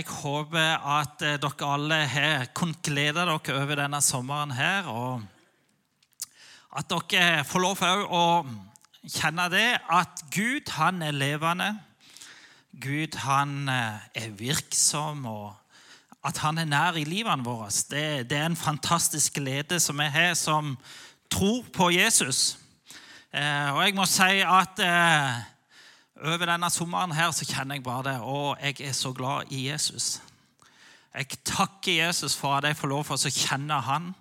Jeg håper at eh, dere alle har kunnet glede dere over denne sommeren her. Og at dere får lov å kjenne det at Gud, han er levende. Gud, han eh, er virksom, og at han er nær i livene våre. Det, det er en fantastisk glede som vi har som tror på Jesus. Eh, og jeg må si at over denne sommeren her så kjenner jeg bare det. Og jeg er så glad i Jesus. Jeg takker Jesus for at jeg får lov til å kjenne han.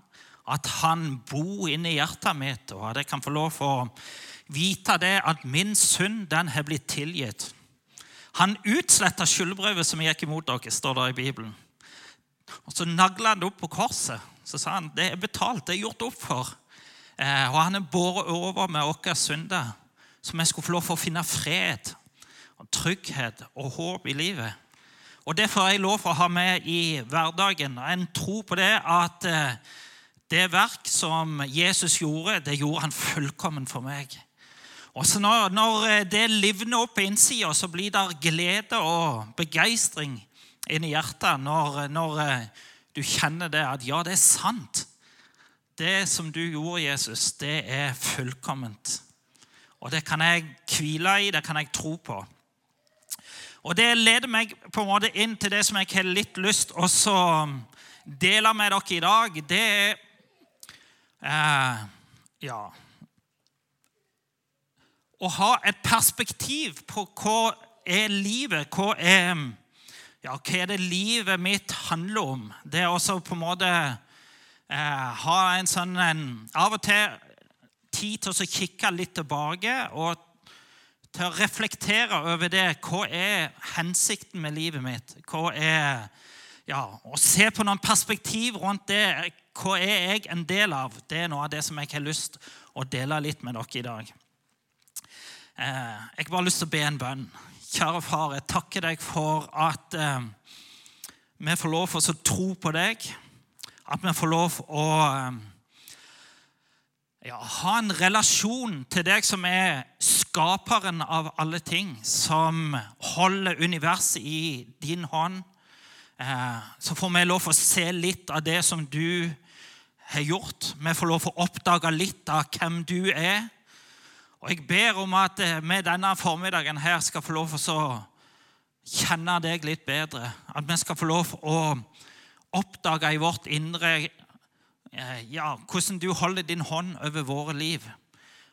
At han bor inni hjertet mitt, og at jeg kan få lov til å vite det at min synd den har blitt tilgitt. Han utsletta skyldbrevet som gikk imot dere, står det i Bibelen. Og Så nagla han det opp på korset. Så sa han det er betalt, det er gjort opp for. Eh, og han er båret over med våre synder så jeg skulle få lov til å finne fred, og trygghet og håp i livet. Og Det får jeg lov til å ha med i hverdagen. En tro på det at eh, det verk som Jesus gjorde, det gjorde han fullkommen for meg. Og så når, når eh, det livner opp på innsida, så blir det glede og begeistring inni hjertet når, når eh, du kjenner det at ja, det er sant. Det som du gjorde, Jesus, det er fullkomment. Og det kan jeg hvile i, det kan jeg tro på. Og Det leder meg på en måte inn til det som jeg har litt lyst til å dele med dere i dag. Det er eh, ja, å ha et perspektiv på hva er livet hva er, ja, hva er det livet mitt handler om. Det er også på en måte eh, ha en sånn en, Av og til tid til å kikke litt tilbake og til å reflektere over det. Hva er hensikten med livet mitt? Hva er, ja, Å se på noen perspektiv rundt det. Hva er jeg en del av? Det er noe av det som jeg har lyst å dele litt med dere i dag. Eh, jeg har bare lyst til å be en bønn. Kjære far, jeg takker deg for at eh, vi får lov til å tro på deg. At vi får lov å eh, ja, ha en relasjon til deg som er skaperen av alle ting, som holder universet i din hånd. Eh, så får vi lov å se litt av det som du har gjort. Vi får lov å oppdage litt av hvem du er. Og Jeg ber om at vi eh, denne formiddagen her skal få lov å kjenne deg litt bedre. At vi skal få lov å oppdage i vårt indre ja, hvordan du holder din hånd over våre liv.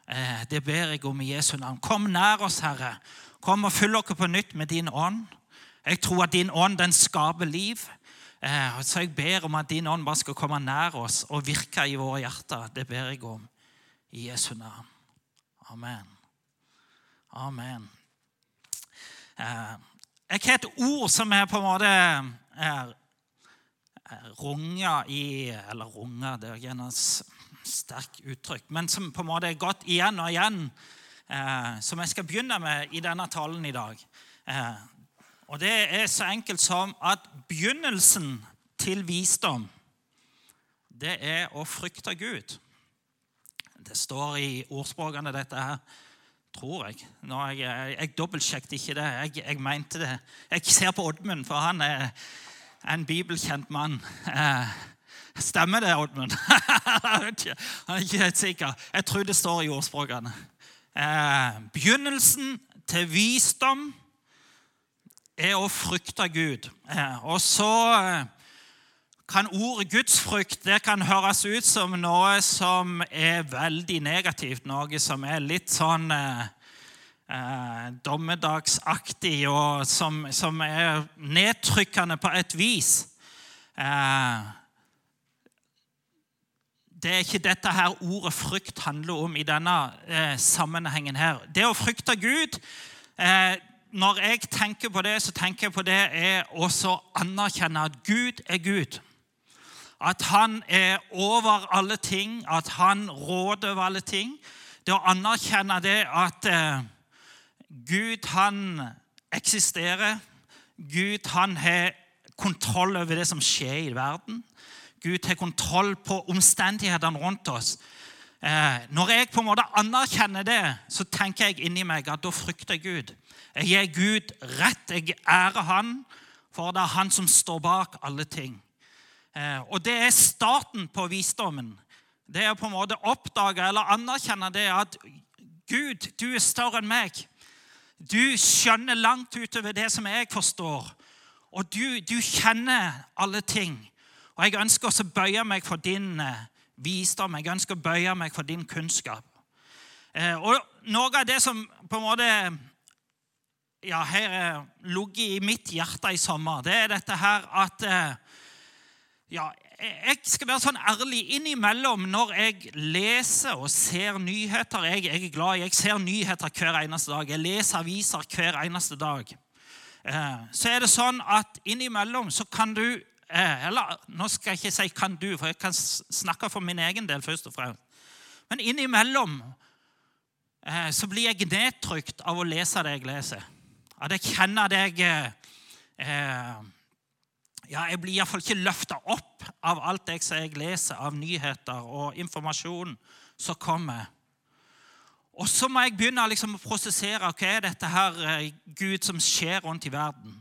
Eh, det ber jeg om i Jesu navn. Kom nær oss, Herre. Kom og fyll oss på nytt med din ånd. Jeg tror at din ånd den skaper liv. Eh, så jeg ber om at din ånd bare skal komme nær oss og virke i våre hjerter. Det ber jeg om i Jesu navn. Amen. Amen. Jeg har et ord som er på en måte er runga i Eller runga, det er ikke et sterkt uttrykk, men som på en måte er gått igjen og igjen, eh, som jeg skal begynne med i denne talen i dag. Eh, og det er så enkelt som at begynnelsen til visdom, det er å frykte Gud. Det står i ordspråkene, dette her. Tror jeg. Nå, jeg, jeg, dobbeltsjekket ikke det. Jeg, jeg mente det. Jeg ser på Oddmund, for han er en bibelkjent mann. Eh, stemmer det, Oddmund? Han er ikke helt sikker. Jeg tror det står i ordspråkene. Eh, begynnelsen til visdom er å frykte Gud. Eh, og så kan ordet gudsfrykt det kan høres ut som noe som er veldig negativt. Noe som er litt sånn eh, dommedagsaktig og som, som, er nedtrykkende på et vis. Eh, det er ikke dette her ordet frykt handler om i denne eh, sammenhengen. her. Det å frykte Gud eh, Når jeg tenker på det, så tenker jeg på det er også anerkjenne at Gud er Gud. At han er over alle ting, at han råder over alle ting. Det å anerkjenne det at eh, Gud, han eksisterer. Gud, han har kontroll over det som skjer i verden. Gud har kontroll på omstendighetene rundt oss. Eh, når jeg på en måte anerkjenner det, så tenker jeg inni meg at da frykter jeg Gud. Jeg gir Gud rett. Jeg ærer Han For det er han som står bak alle ting. Eh, og det er starten på visdommen. Det er på en måte oppdage eller anerkjenne det at Gud, du er større enn meg. Du skjønner langt utover det som jeg forstår. Og du, du kjenner alle ting. Og jeg ønsker også å bøye meg for din eh, visdom. Jeg ønsker å bøye meg for din kunnskap. Eh, og noe av det som på en måte ja, har ligget i mitt hjerte i sommer, det er dette her at ja, jeg skal være sånn ærlig innimellom når jeg leser og ser nyheter. Jeg, jeg, er glad jeg ser nyheter hver eneste dag. Jeg leser aviser hver eneste dag. Eh, så er det sånn at innimellom så kan du eh, Eller nå skal jeg ikke si 'kan du', for jeg kan snakke for min egen del først og fremst. Men innimellom eh, så blir jeg nedtrykt av å lese det jeg leser. At jeg kjenner det jeg eh, ja, Jeg blir iallfall ikke løfta opp av alt det jeg leser av nyheter og informasjon som kommer. Og så må jeg begynne liksom å prosessere hva er dette her, eh, Gud, som skjer rundt i verden.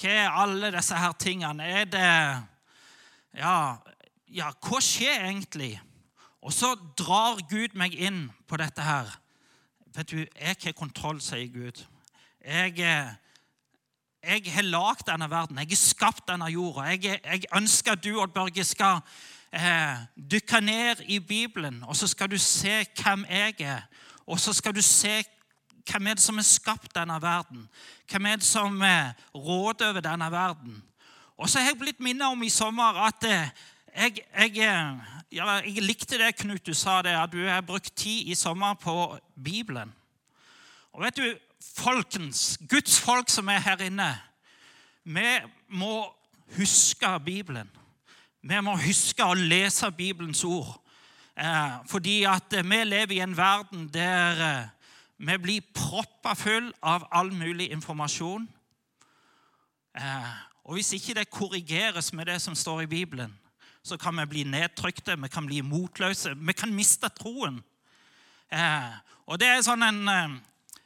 Hva er alle disse her tingene? Er det Ja, ja hva skjer egentlig? Og så drar Gud meg inn på dette her. Vet du, Jeg har kontroll, sier Gud. Jeg, eh, jeg har lagd denne verden, jeg har skapt denne jorda. Jeg, jeg ønsker at du Odd Børge, skal eh, dykke ned i Bibelen, og så skal du se hvem jeg er. Og så skal du se hvem er det som har skapt denne verden. Hvem er det som eh, råder over denne verden. Og så har jeg blitt minnet om i sommer at eh, jeg, jeg, eh, ja, jeg, likte det Knut du sa, det, at du har brukt tid i sommer på Bibelen. Og vet du, folkens, Guds folk som er her inne, vi må huske Bibelen. Vi må huske å lese Bibelens ord. Eh, fordi at vi lever i en verden der eh, vi blir proppa full av all mulig informasjon. Eh, og hvis ikke det korrigeres med det som står i Bibelen, så kan vi bli nedtrykte, vi kan bli motløse, vi kan miste troen. Og det er sånn en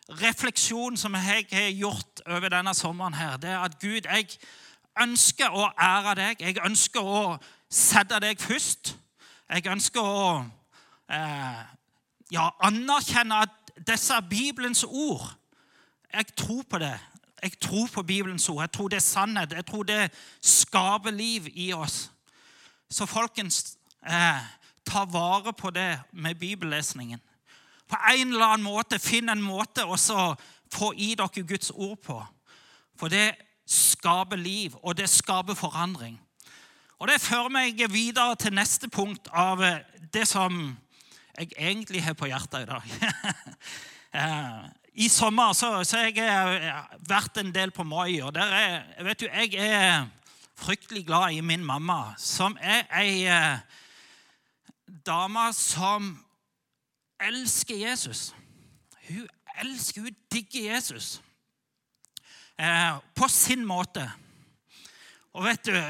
refleksjon som jeg har gjort over denne sommeren, her, det er at Gud, jeg ønsker å ære deg. Jeg ønsker å sette deg først. Jeg ønsker å eh, ja, anerkjenne at disse er Bibelens ord Jeg tror på det. Jeg tror på Bibelens ord. Jeg tror det er sannhet. Jeg tror det skaper liv i oss. Så folkens, eh, ta vare på det med bibellesningen på en eller annen måte finn en måte å få i dere Guds ord på. For det skaper liv, og det skaper forandring. Og Det fører meg videre til neste punkt av eh, det som jeg egentlig har på hjertet i dag. Eh, I sommer så, har jeg eh, vært en del på Moi, og der er, vet du, jeg er fryktelig glad i min mamma, som er ei dame som elsker Jesus. Hun elsker, hun digger Jesus eh, på sin måte. Og vet du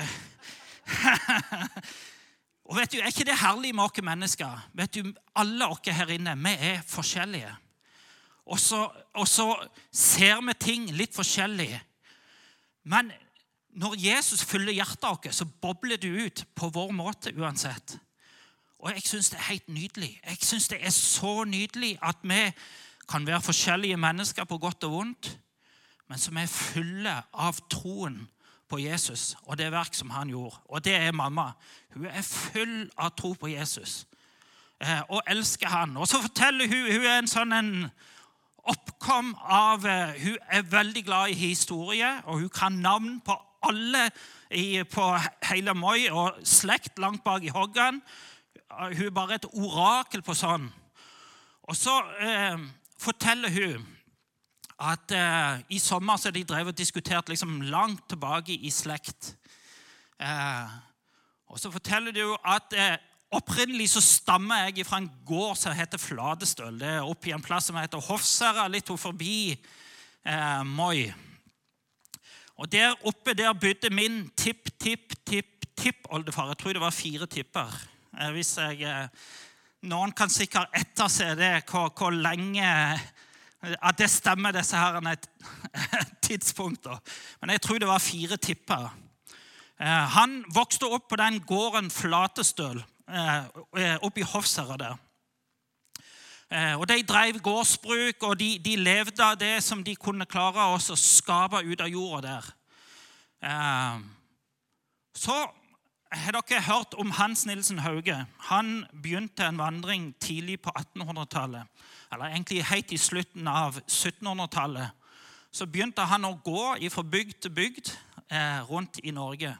Og vet du, Er ikke det herlig med oss mennesker? Vet du, Alle oss her inne vi er forskjellige. Og så, og så ser vi ting litt forskjellig. Men når Jesus fyller hjertet vårt, så bobler det ut på vår måte uansett. Og jeg syns det er helt nydelig. Jeg synes det er så nydelig at vi kan være forskjellige mennesker på godt og vondt, men som er fulle av troen på Jesus og det verk som han gjorde. Og det er mamma. Hun er full av tro på Jesus eh, og elsker han. Og så forteller hun Hun er en sånn en oppkom av eh, Hun er veldig glad i historie, og hun kan navn på alle i, på hele Moi og slekt langt bak i Hoggan. Hun er bare et orakel på sånn. Og så eh, forteller hun at eh, i sommer så de drevet og diskutert liksom langt tilbake i slekt. Eh, og så forteller de jo at eh, opprinnelig så stammer jeg fra en gård som heter Fladestøl. Det er oppe i en plass som heter Hofsæra, litt forbi eh, Moi. Og Der oppe der bodde min tipp-tipp-tipp-tippoldefar. Jeg tror det var fire tipper. Eh, hvis jeg, eh, Noen kan sikkert etterse det, hvor, hvor, lenge, at det stemmer, disse her tidspunkter. Men jeg tror det var fire tipper. Eh, han vokste opp på den gården Flatestøl oppe i Hofsæra der. Og De drev gårdsbruk, og de, de, levde av det som de kunne klare å skape ut av jorda der. Så har dere hørt om Hans Nilsen Hauge? Han begynte en vandring tidlig på 1800-tallet. Eller egentlig helt i slutten av 1700-tallet. Så begynte han å gå fra bygd til bygd eh, rundt i Norge.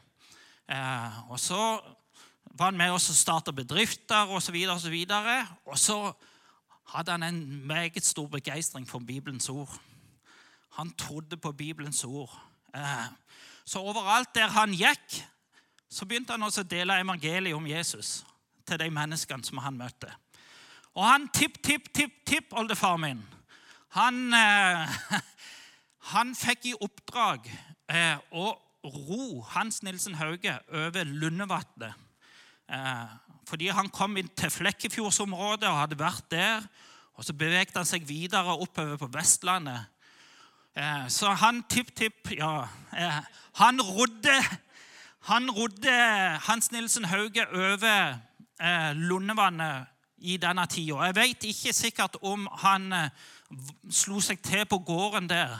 Eh, og så var han med oss og starta bedrifter osv. Og, så videre, og, så og så hadde han en meget stor begeistring for Bibelens ord. Han trodde på Bibelens ord. Eh, så overalt der han gikk, så begynte han også å dele evangeliet om Jesus til de menneskene som han møtte. Og han tipp-tipp-tipp-tipp-oldefar min han, eh, han fikk i oppdrag eh, å ro Hans Nilsen Hauge over Lundevatnet. Eh, fordi han kom inn til Flekkefjordsområdet og hadde vært der. Og Så beveget han seg videre oppover på Vestlandet. Eh, så han tipp-tipp ja, eh, Han rodde han rodde Hans Nilsen Hauge over eh, Lundevannet i denne tida. Jeg vet ikke sikkert om han eh, slo seg til på gården der.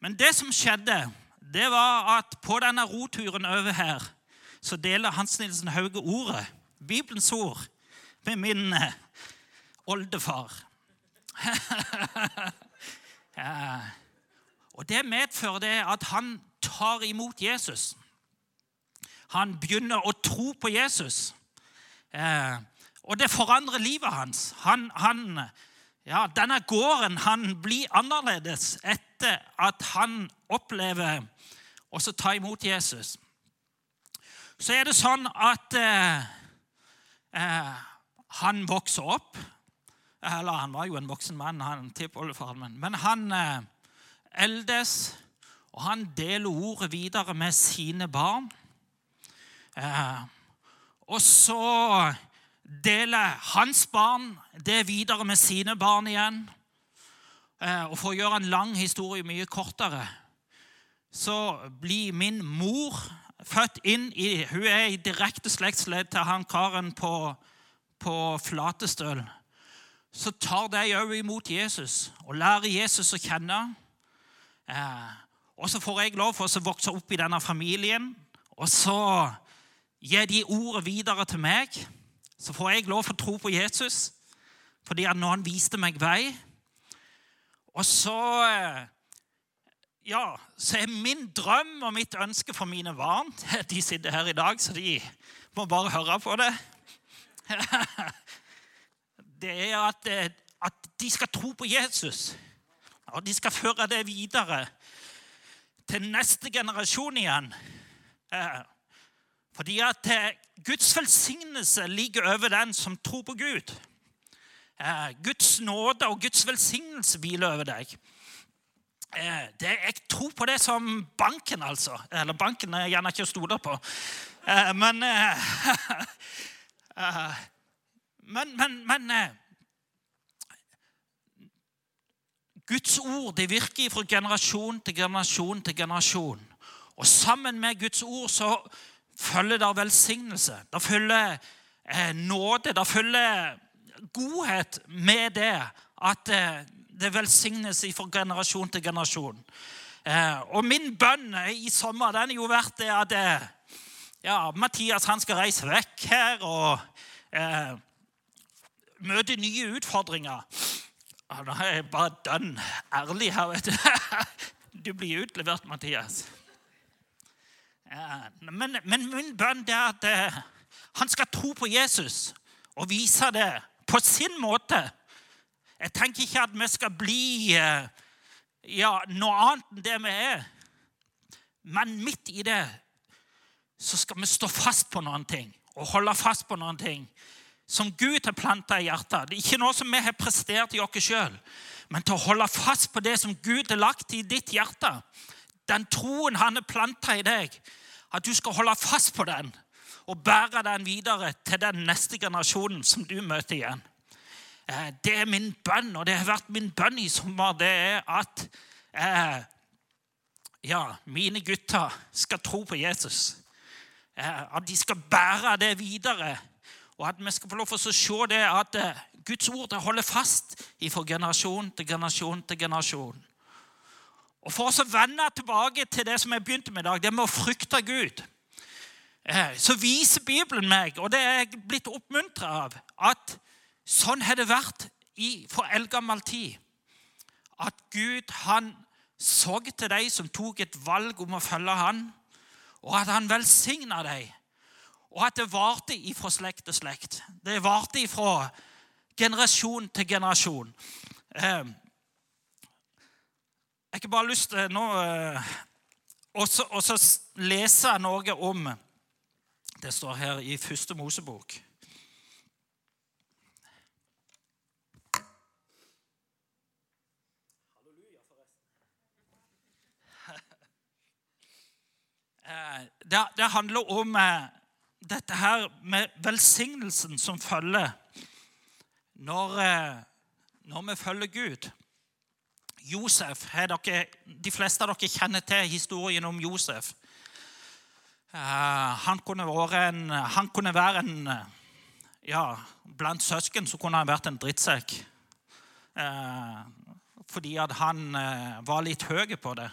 Men det som skjedde, det var at på denne roturen over her så deler Hans Nilsen Hauge ordet, Bibelens ord, med min eh, oldefar. ja. Og Det medfører det at han tar imot Jesus han begynner å tro på Jesus. Eh, og det forandrer livet hans. Han, han, ja, denne gården han blir annerledes etter at han opplever å ta imot Jesus. Så er det sånn at eh, eh, han vokser opp. Eller han var jo en voksen mann, han tippoldefaren min. Men han eh, eldes, og han deler ordet videre med sine barn. Eh, og så deler hans barn det videre med sine barn igjen. Eh, og For å gjøre en lang historie mye kortere så blir min mor født inn i Hun er i direkte slektsledd til han karen på, på Flatestøl. Så tar de òg imot Jesus og lærer Jesus å kjenne. Eh, og så får jeg lov for å vokse opp i denne familien. Og så Gi de ordet videre til meg, så får jeg lov til å tro på Jesus. Fordi at han viste meg vei. Og så eh, ja, så er min drøm og mitt ønske for mine barn De sitter her i dag, så de må bare høre på det. Det er at, eh, at de skal tro på Jesus. Og de skal føre det videre til neste generasjon igjen. Fordi at eh, Guds velsignelse ligger over den som tror på Gud. Eh, Guds nåde og Guds velsignelse hviler over deg. Eh, det, jeg tror på det som banken, altså. Eller banken er gjerne ikke å stole på. Men Men, men, men Guds ord det virker fra generasjon til generasjon til generasjon. Og sammen med Guds ord så følger der velsignelse. Det følger eh, nåde. Det følger godhet med det at eh, det velsignes fra generasjon til generasjon. Eh, og min bønn i sommer den har jo vært det at eh, ja, Mathias han skal reise vekk her og eh, møte nye utfordringer. Nå er jeg bare dønn ærlig her, vet du. Du blir utlevert, Mathias. Men, men min bønn er at eh, han skal tro på Jesus og vise det på sin måte. Jeg tenker ikke at vi skal bli eh, ja, noe annet enn det vi er. Men midt i det så skal vi stå fast på noen ting og holde fast på noen ting som Gud har planta i hjertet. Det er ikke noe som vi har prestert i oss sjøl, men til å holde fast på det som Gud har lagt i ditt hjerte. Den troen han har planta i deg, at du skal holde fast på den og bære den videre til den neste generasjonen som du møter igjen. eh, det er min bønn, og det har vært min bønn i sommer, det er at eh, ja, mine gutter skal tro på Jesus. Eh, at de skal bære det videre. Og at vi skal få lov til å se det at eh, Guds ord holder fast fra generasjon til generasjon til generasjon. Og For å vende tilbake til det som jeg begynte med i dag, det med å frykte Gud, eh, så viser Bibelen meg, og det er jeg blitt oppmuntra av, at sånn har det vært i for eldgammel tid. At Gud han så til de som tok et valg om å følge han, og at han velsigna dem. Og at det varte ifra slekt til slekt. Det varte ifra generasjon til generasjon. Eh, jeg har bare lyst til nå eh, å lese noe om Det står her i første Mosebok. Det, det handler om eh, dette her med velsignelsen som følger når, eh, når vi følger Gud. Josef, dere, De fleste av dere kjenner til historien om Josef. Han kunne, en, han kunne være en ja, Blant søsken så kunne han vært en drittsekk. Fordi at han var litt høy på det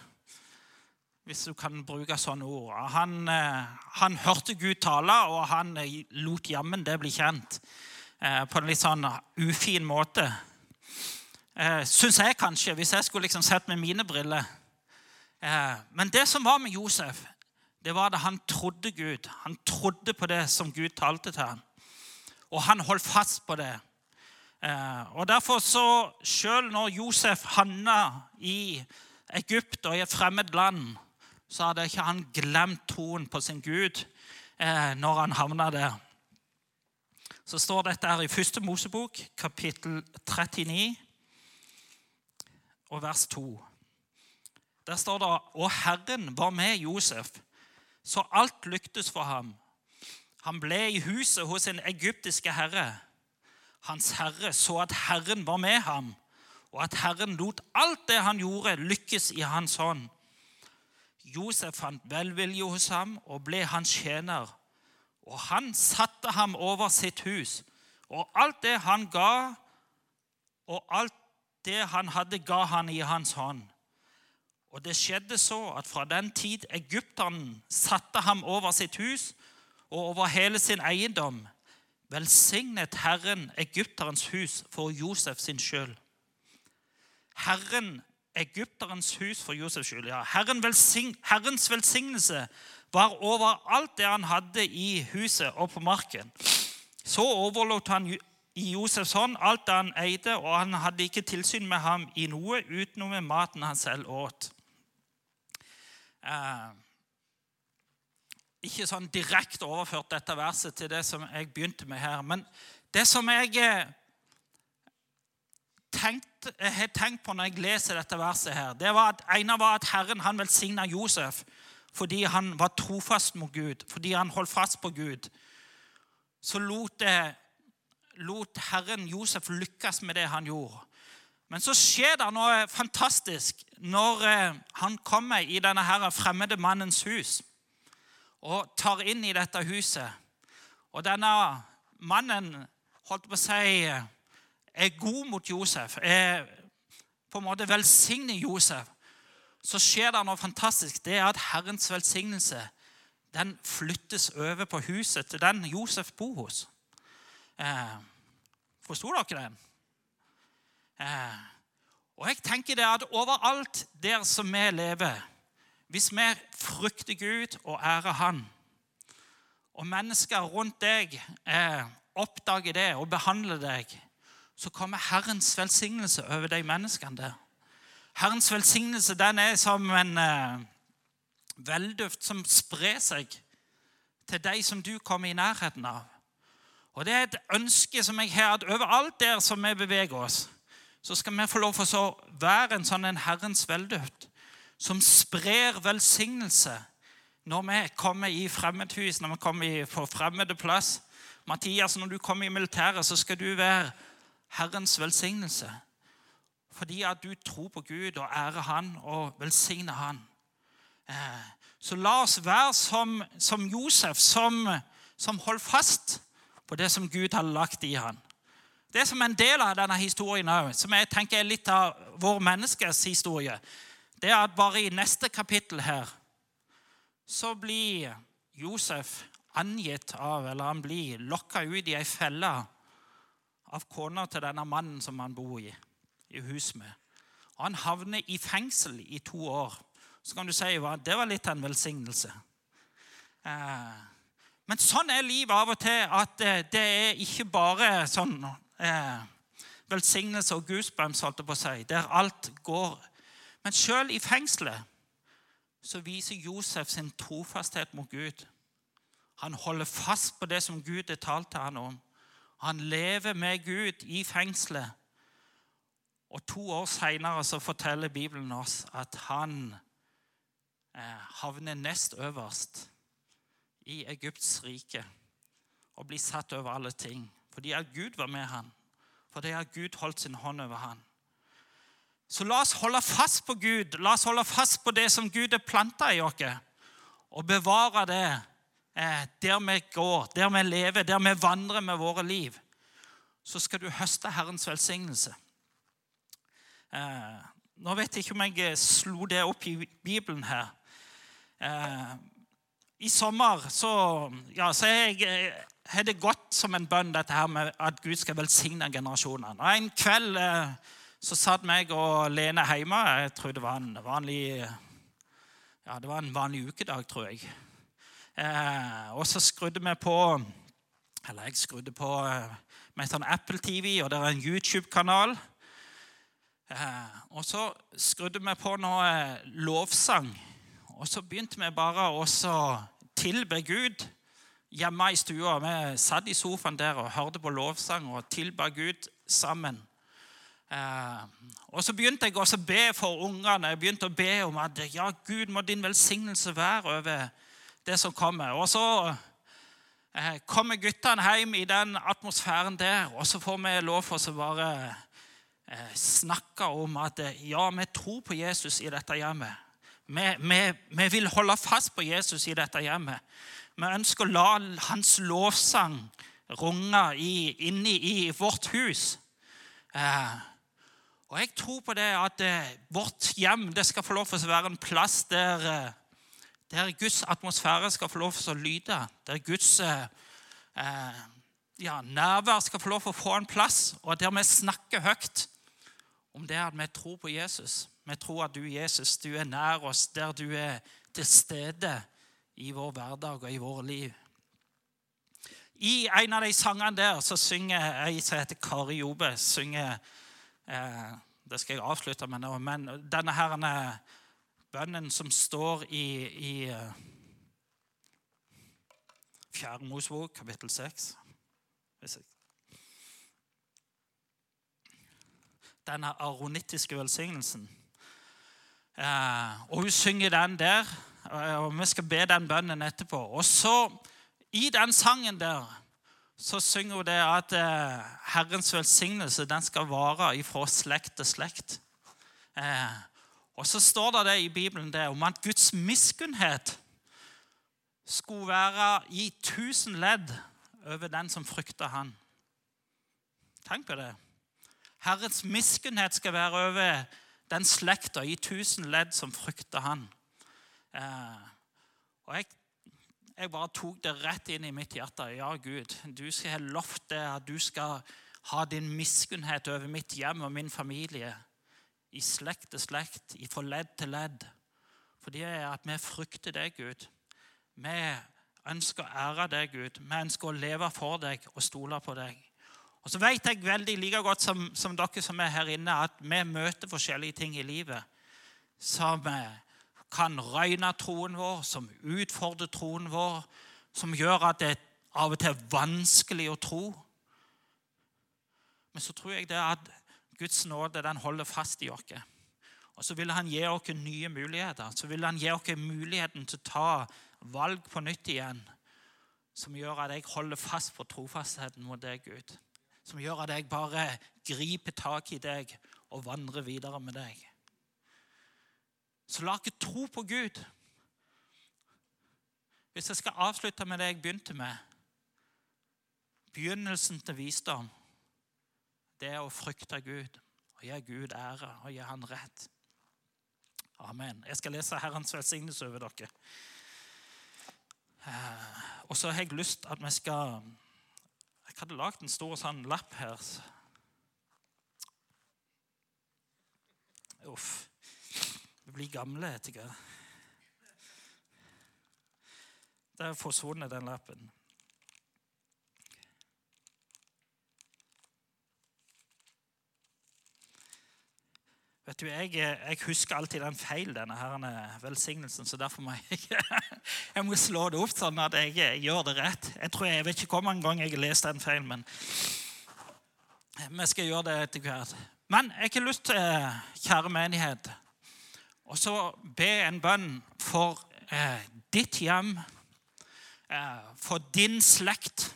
hvis du kan bruke sånne ord. Han, eh, han hørte Gud tale, og han eh, lot jammen det bli kjent eh, på en litt sånn ufin måte. Syns jeg kanskje, hvis jeg skulle liksom sett med mine briller. Men det som var med Josef, det var at han trodde Gud. Han trodde på det som Gud talte til ham. Og han holdt fast på det. Og derfor så, Selv når Josef havna i Egypt og i et fremmed land, så hadde ikke han glemt troen på sin Gud eh, når han havna der. Så står dette her i første Mosebok, kapittel 39, og vers 2. Der står det Og Herren var med Josef, så alt lyktes for ham. Han ble i huset hos sin egyptiske herre. Hans herre så at Herren var med ham, og at Herren lot alt det han gjorde, lykkes i hans hånd. Josef fant velvilje hos ham og ble hans tjener. Og han satte ham over sitt hus. Og alt det han ga, og alt det han hadde, ga han i hans hånd. Og det skjedde så at fra den tid egypteren satte ham over sitt hus og over hele sin eiendom, velsignet Herren egypterens hus for Josef sin skyld. Herren egypterens hus for Josefs skyld. Ja, Herren velsign, Herrens velsignelse var over alt det han hadde i huset og på marken. Så overlot han i Josefs hånd alt det han eide, og han hadde ikke tilsyn med ham i noe utenom med maten han selv åt. Eh, ikke sånn direkte overført dette verset til det som jeg begynte med her. Men det som jeg eh, tenkt, har tenkt på når jeg leser dette verset, her, det var at ene var at Herren han velsigna Josef fordi han var trofast mot Gud, fordi han holdt fast på Gud. Så lot, det, lot Herren Josef lykkes med det han gjorde. Men så skjer det noe fantastisk når eh, han kommer i denne her fremmede mannens hus og tar inn i dette huset. Og denne mannen holdt på å si er god mot Josef, er på en måte velsigner Josef, så skjer det noe fantastisk. Det er at Herrens velsignelse den flyttes over på huset til den Josef bor hos. Eh, Forsto dere det? Eh, og jeg tenker det at overalt der som vi lever, hvis vi frykter Gud og ærer Han, og mennesker rundt deg eh, oppdager det og behandler deg så kommer Herrens velsignelse over de menneskene der. Herrens velsignelse den er som en eh, velduft som sprer seg til de som du kommer i nærheten av. Og Det er et ønske som jeg har, at overalt der som vi beveger oss, så skal vi få lov til å være en sånn en Herrens velduft som sprer velsignelse når vi kommer i fremmedhus, når vi kommer på fremmede plass. Mathias, når du kommer i militæret, så skal du være Herrens velsignelse. Fordi at du tror på Gud og ærer Han og velsigner Han. Eh, så la oss være som, som Josef, som, som holder fast på det som Gud har lagt i han. Det som er en del av denne historien som jeg tenker er litt av vår menneskes historie, det er at bare i neste kapittel her så blir Josef angitt av, eller han blir lokka ut i ei felle av kona til denne mannen som han bor i, i hus med. Og Han havner i fengsel i to år. Så kan du si at det var litt av en velsignelse. Eh, men sånn er livet av og til. At eh, det er ikke bare sånn eh, velsignelse og goosebumps, holdt jeg på å si, der alt går. Men sjøl i fengselet så viser Josef sin trofasthet mot Gud. Han holder fast på det som Gud har talt til ham om. Han lever med Gud i fengselet. Og to år seinere forteller Bibelen oss at han eh, havner nest øverst i Egypts rike og bli satt over alle ting. Fordi at Gud var med han. Fordi at Gud holdt sin hånd over han. Så la oss holde fast på Gud. La oss holde fast på det som Gud har planta i oss, og bevare det eh, der vi går, der vi lever, der vi vandrer med våre liv. Så skal du høste Herrens velsignelse. Eh, nå vet jeg ikke om jeg slo det opp i Bibelen her. Eh, I sommer så, ja, så jeg har det gått som en bønn dette her med at Gud skal velsigne generasjonene. En kveld eh, så satt meg og Lene hjemme. Jeg tror det var en vanlig ja, det var en vanlig ukedag, tror jeg. Eh, og så skrudde vi på Eller jeg skrudde på eh, med sånn Apple TV, og det er en YouTube-kanal. Eh, og så skrudde vi på noe eh, lovsang. Og så begynte vi bare å tilbe Gud hjemme i stua. Vi satt i sofaen der og hørte på lovsang og tilba Gud sammen. Eh, og Så begynte jeg også å be for ungene. Jeg begynte å be om at ja, Gud må din velsignelse være over det som kommer. Og så eh, kommer guttene hjem i den atmosfæren der, og så får vi lov for å bare eh, snakke om at ja, vi tror på Jesus i dette hjemmet. Vi, vi, vi vil holde fast på Jesus i dette hjemmet. Vi ønsker å la hans lovsang runge inni i vårt hus. Eh, og jeg tror på det at eh, vårt hjem det skal få lov til å være en plass der, eh, der Guds atmosfære skal få lov til å lyde. Der Guds eh, eh, ja, nærvær skal få lov til å få en plass, og der vi snakker høyt om det at vi tror på Jesus. Vi tror at du, Jesus, du er nær oss, der du er til stede i vår hverdag og i våre liv. I en av de sangene der så synger ei som heter Kari Jobe, synger Eh, det skal jeg avslutte med nå. Men denne her bønnen som står i, i eh, Fjerde Mosebok, kapittel 6 Denne aronittiske velsignelsen. Eh, og hun synger den der, og vi skal be den bønnen etterpå. Og så, i den sangen der så synger hun det at eh, Herrens velsignelse den skal vare ifra slekt til slekt. Eh, og så står det, det i Bibelen det om at Guds miskunnhet skulle være i tusen ledd over den som frykter Han. Tenk på det. Herrens miskunnhet skal være over den slekta i tusen ledd som frykter Han. Eh, og jeg jeg bare tok det rett inn i mitt hjerte. Ja, Gud, du skal ha lovt det at du skal ha din miskunnhet over mitt hjem og min familie. I slekt til slekt, fra ledd til ledd. For det er at vi frykter deg, Gud. Vi ønsker å ære deg, Gud. Vi ønsker å leve for deg og stole på deg. Og så vet jeg veldig like godt som, som dere som er her inne, at vi møter forskjellige ting i livet som kan røyne troen vår, som utfordrer troen vår, som gjør at det av og til er vanskelig å tro. Men så tror jeg det at Guds nåde den holder fast i oss. Og så vil han gi oss nye muligheter. Så vil han gi oss muligheten til å ta valg på nytt igjen, som gjør at jeg holder fast på trofastheten mot deg, Gud. Som gjør at jeg bare griper tak i deg og vandrer videre med deg. Så la ikke tro på Gud. Hvis jeg skal avslutte med det jeg begynte med Begynnelsen til visdom, det er å frykte Gud og gi Gud ære og gi Han rett. Amen. Jeg skal lese Herrens velsignelse over dere. Eh, og så har jeg lyst at vi skal Jeg hadde lagd en stor sånn lapp her. Uff. Vi blir gamle etter hvert. Der forsvunnet den lappen. Vet du, jeg, jeg, husker alltid den feil, denne her velsignelsen, så derfor må jeg, jeg må slå det opp sånn at jeg, jeg gjør det rett. Jeg tror jeg vet ikke hvor mange ganger jeg har lest den feilen, men vi skal gjøre det etter hvert. Men jeg har lyst til, kjære menighet, å be en bønn for eh, ditt hjem, eh, for din slekt.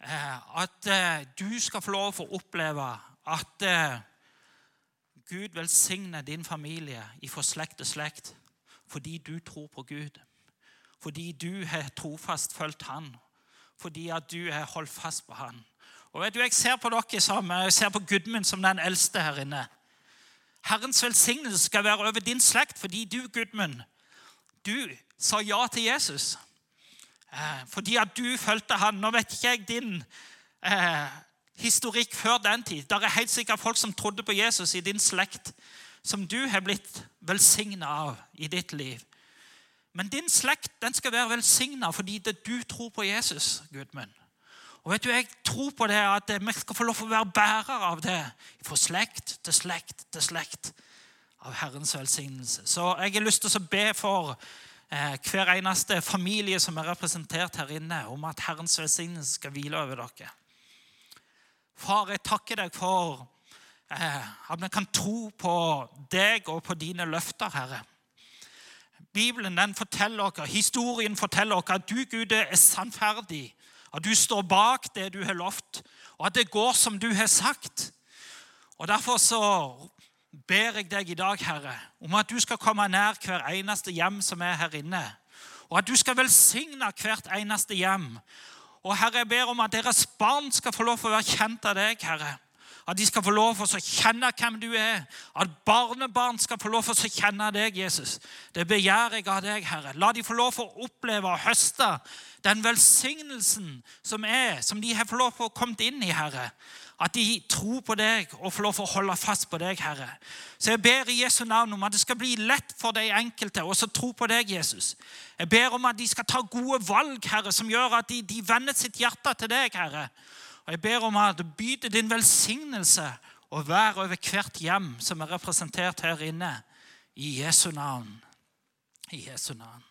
Eh, at eh, du skal få lov å oppleve at eh, Gud velsigne din familie fra slekt til slekt fordi du tror på Gud. Fordi du har trofast fulgt Han. Fordi at du har holdt fast på Han. Og vet du, Jeg ser på dere som, jeg ser på Gudmund som den eldste her inne. Herrens velsignelse skal være over din slekt fordi du, Gudmund, du sa ja til Jesus. Eh, fordi at du fulgte han. Nå vet ikke jeg din eh, historikk før den tid. Der er helt sikkert folk som trodde på Jesus i din slekt, som du har blitt velsigna av i ditt liv. Men din slekt den skal være velsigna fordi det du tror på Jesus. Gudmund. Og vet du, Jeg tror på det at vi skal få lov å være bærere av det fra slekt til slekt til slekt av Herrens velsignelse. Så jeg har lyst til å be for eh, hver eneste familie som er representert her inne, om at Herrens velsignelse skal hvile over dere. Far, jeg takker deg for eh, at vi kan tro på deg og på dine løfter, Herre. Bibelen den forteller oss, Historien forteller oss at du, Gud, er sannferdig. At du står bak det du har lovt, og at det går som du har sagt. Og Derfor så ber jeg deg i dag, Herre, om at du skal komme nær hver eneste hjem som er her inne. Og at du skal velsigne hvert eneste hjem. Og Herre, jeg ber om at deres barn skal få lov til å være kjent av deg, Herre. At de skal få lov til å kjenne hvem du er. At barnebarn skal få lov til å kjenne deg, Jesus. Det begjærer jeg av deg, Herre. La de få lov til å oppleve og høste den velsignelsen som er, som de har fått lov til å komme inn i, Herre. At de tror på deg og får lov å holde fast på deg, Herre. Så jeg ber i Jesu navn om at det skal bli lett for de enkelte å tro på deg, Jesus. Jeg ber om at de skal ta gode valg, Herre, som gjør at de, de vender sitt hjerte til deg, Herre. Og jeg ber om at du byter din velsignelse og vær over hvert hjem som er representert her inne. I Jesu navn. I Jesu navn.